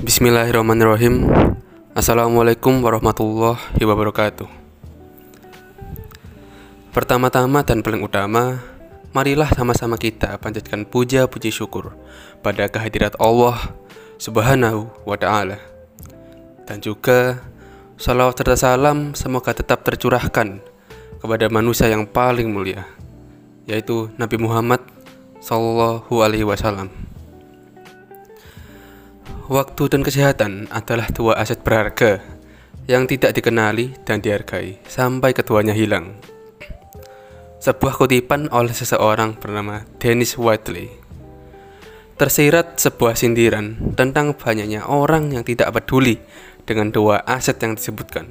Bismillahirrahmanirrahim. Assalamualaikum warahmatullahi wabarakatuh. Pertama-tama dan paling utama Marilah sama-sama kita panjatkan puja puji syukur Pada kehadirat Allah subhanahu wa ta'ala. Dan juga Salawat serta salam semoga tetap tercurahkan Kepada manusia yang paling mulia Yaitu Nabi Muhammad Sallallahu alaihi wasallam Waktu dan kesehatan adalah dua aset berharga yang tidak dikenali dan dihargai sampai keduanya hilang. Sebuah kutipan oleh seseorang bernama Dennis Whiteley tersirat sebuah sindiran tentang banyaknya orang yang tidak peduli dengan dua aset yang disebutkan.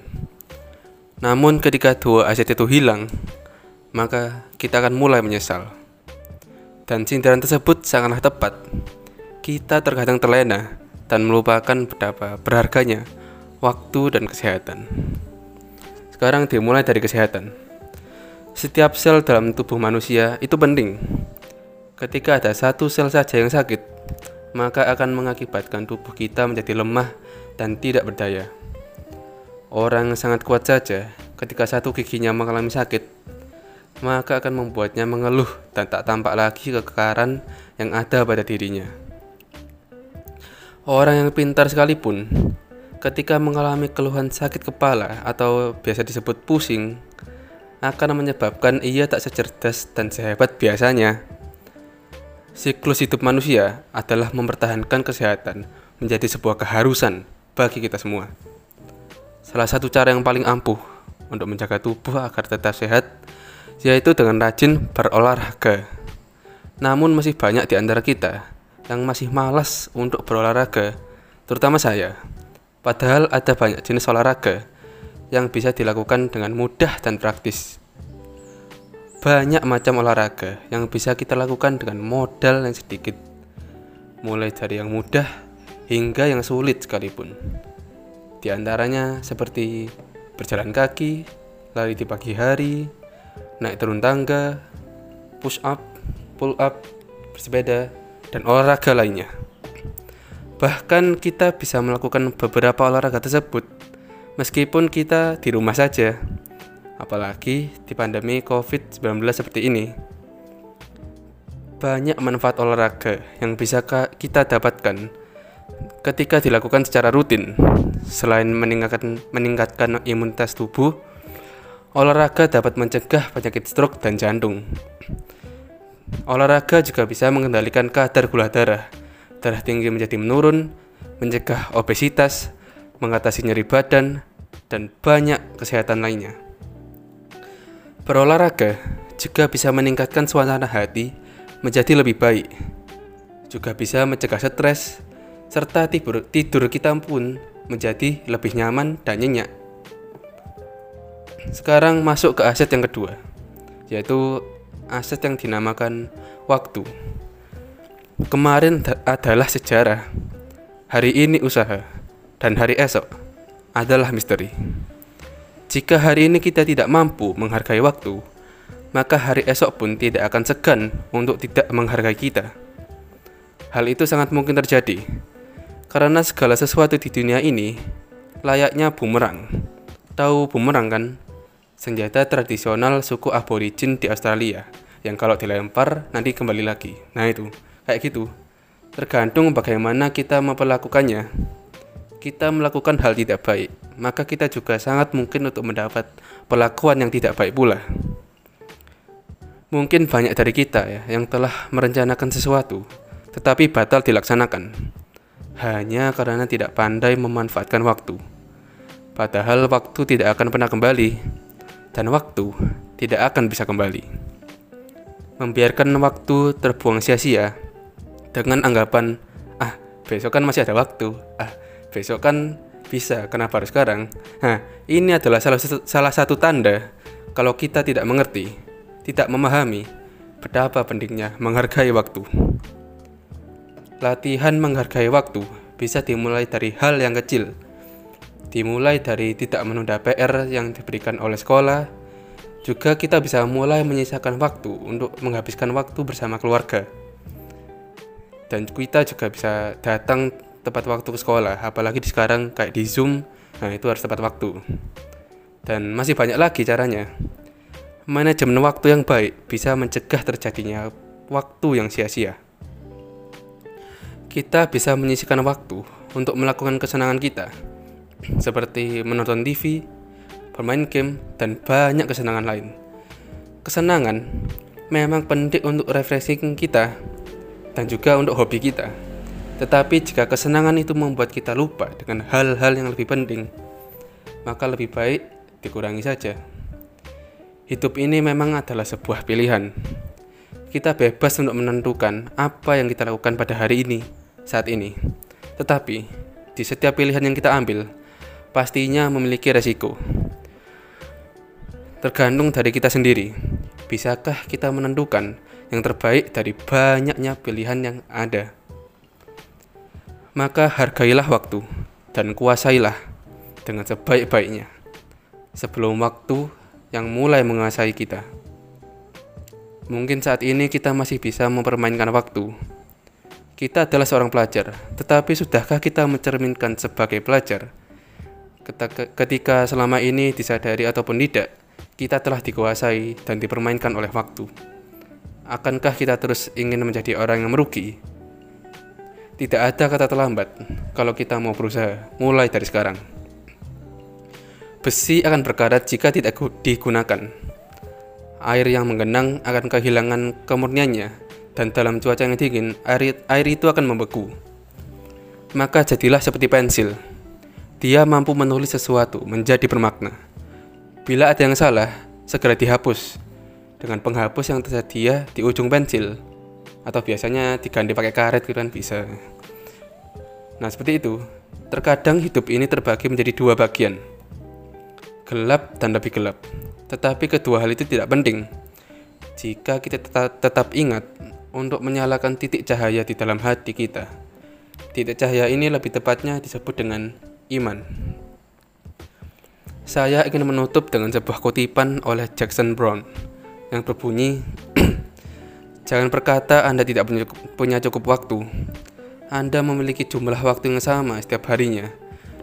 Namun ketika dua aset itu hilang, maka kita akan mulai menyesal. Dan sindiran tersebut sangatlah tepat. Kita terkadang terlena dan melupakan betapa berharganya waktu dan kesehatan. Sekarang dimulai dari kesehatan. Setiap sel dalam tubuh manusia itu penting. Ketika ada satu sel saja yang sakit, maka akan mengakibatkan tubuh kita menjadi lemah dan tidak berdaya. Orang sangat kuat saja, ketika satu giginya mengalami sakit, maka akan membuatnya mengeluh dan tak tampak lagi kekekaran yang ada pada dirinya. Orang yang pintar sekalipun, ketika mengalami keluhan sakit kepala atau biasa disebut pusing, akan menyebabkan ia tak secerdas dan sehebat biasanya. Siklus hidup manusia adalah mempertahankan kesehatan menjadi sebuah keharusan bagi kita semua. Salah satu cara yang paling ampuh untuk menjaga tubuh agar tetap sehat yaitu dengan rajin berolahraga. Namun masih banyak di antara kita yang masih malas untuk berolahraga, terutama saya. Padahal ada banyak jenis olahraga yang bisa dilakukan dengan mudah dan praktis. Banyak macam olahraga yang bisa kita lakukan dengan modal yang sedikit, mulai dari yang mudah hingga yang sulit sekalipun. Di antaranya seperti berjalan kaki, lari di pagi hari, naik turun tangga, push up, pull up, bersepeda, dan olahraga lainnya. Bahkan kita bisa melakukan beberapa olahraga tersebut meskipun kita di rumah saja. Apalagi di pandemi COVID-19 seperti ini. Banyak manfaat olahraga yang bisa kita dapatkan ketika dilakukan secara rutin. Selain meningkatkan, meningkatkan imunitas tubuh, olahraga dapat mencegah penyakit stroke dan jantung. Olahraga juga bisa mengendalikan kadar gula darah. Darah tinggi menjadi menurun, mencegah obesitas, mengatasi nyeri badan, dan banyak kesehatan lainnya. Berolahraga juga bisa meningkatkan suasana hati menjadi lebih baik. Juga bisa mencegah stres, serta tidur, tidur kita pun menjadi lebih nyaman dan nyenyak. Sekarang masuk ke aset yang kedua, yaitu aset yang dinamakan waktu. Kemarin adalah sejarah, hari ini usaha, dan hari esok adalah misteri. Jika hari ini kita tidak mampu menghargai waktu, maka hari esok pun tidak akan segan untuk tidak menghargai kita. Hal itu sangat mungkin terjadi karena segala sesuatu di dunia ini layaknya bumerang. Tahu bumerang kan? Senjata tradisional suku aborigin di Australia yang kalau dilempar nanti kembali lagi. Nah itu, kayak gitu. Tergantung bagaimana kita memperlakukannya. Kita melakukan hal tidak baik, maka kita juga sangat mungkin untuk mendapat perlakuan yang tidak baik pula. Mungkin banyak dari kita ya yang telah merencanakan sesuatu, tetapi batal dilaksanakan hanya karena tidak pandai memanfaatkan waktu. Padahal waktu tidak akan pernah kembali dan waktu tidak akan bisa kembali. Membiarkan waktu terbuang sia-sia dengan anggapan, ah besok kan masih ada waktu, ah besok kan bisa, kenapa harus sekarang? Nah, ini adalah salah salah satu tanda kalau kita tidak mengerti, tidak memahami betapa pentingnya menghargai waktu. Latihan menghargai waktu bisa dimulai dari hal yang kecil, Dimulai dari tidak menunda PR yang diberikan oleh sekolah, juga kita bisa mulai menyisakan waktu untuk menghabiskan waktu bersama keluarga. Dan kita juga bisa datang tepat waktu ke sekolah, apalagi di sekarang kayak di Zoom, nah itu harus tepat waktu. Dan masih banyak lagi caranya. Manajemen waktu yang baik bisa mencegah terjadinya waktu yang sia-sia. Kita bisa menyisikan waktu untuk melakukan kesenangan kita, seperti menonton TV, bermain game, dan banyak kesenangan lain. Kesenangan memang penting untuk refreshing kita dan juga untuk hobi kita. Tetapi jika kesenangan itu membuat kita lupa dengan hal-hal yang lebih penting, maka lebih baik dikurangi saja. Hidup ini memang adalah sebuah pilihan. Kita bebas untuk menentukan apa yang kita lakukan pada hari ini, saat ini. Tetapi, di setiap pilihan yang kita ambil, pastinya memiliki resiko. Tergantung dari kita sendiri, bisakah kita menentukan yang terbaik dari banyaknya pilihan yang ada. Maka hargailah waktu dan kuasailah dengan sebaik-baiknya sebelum waktu yang mulai menguasai kita. Mungkin saat ini kita masih bisa mempermainkan waktu. Kita adalah seorang pelajar, tetapi sudahkah kita mencerminkan sebagai pelajar? Ketika selama ini disadari ataupun tidak, kita telah dikuasai dan dipermainkan oleh waktu. Akankah kita terus ingin menjadi orang yang merugi? Tidak ada kata terlambat kalau kita mau berusaha mulai dari sekarang. Besi akan berkarat jika tidak digunakan. Air yang menggenang akan kehilangan kemurniannya dan dalam cuaca yang dingin air, air itu akan membeku. Maka jadilah seperti pensil. Dia mampu menulis sesuatu menjadi bermakna. Bila ada yang salah, segera dihapus dengan penghapus yang tersedia di ujung pensil atau biasanya diganti pakai karet gitu kan bisa. Nah, seperti itu. Terkadang hidup ini terbagi menjadi dua bagian. Gelap dan lebih gelap. Tetapi kedua hal itu tidak penting. Jika kita tetap, tetap ingat untuk menyalakan titik cahaya di dalam hati kita. Titik cahaya ini lebih tepatnya disebut dengan iman. Saya ingin menutup dengan sebuah kutipan oleh Jackson Brown yang berbunyi, Jangan berkata Anda tidak punya, cukup waktu. Anda memiliki jumlah waktu yang sama setiap harinya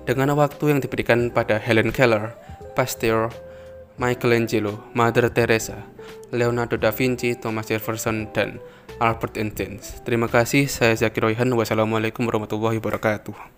dengan waktu yang diberikan pada Helen Keller, Pasteur, Michelangelo, Mother Teresa, Leonardo da Vinci, Thomas Jefferson, dan Albert Einstein. Terima kasih, saya Zakir Royhan. Wassalamualaikum warahmatullahi wabarakatuh.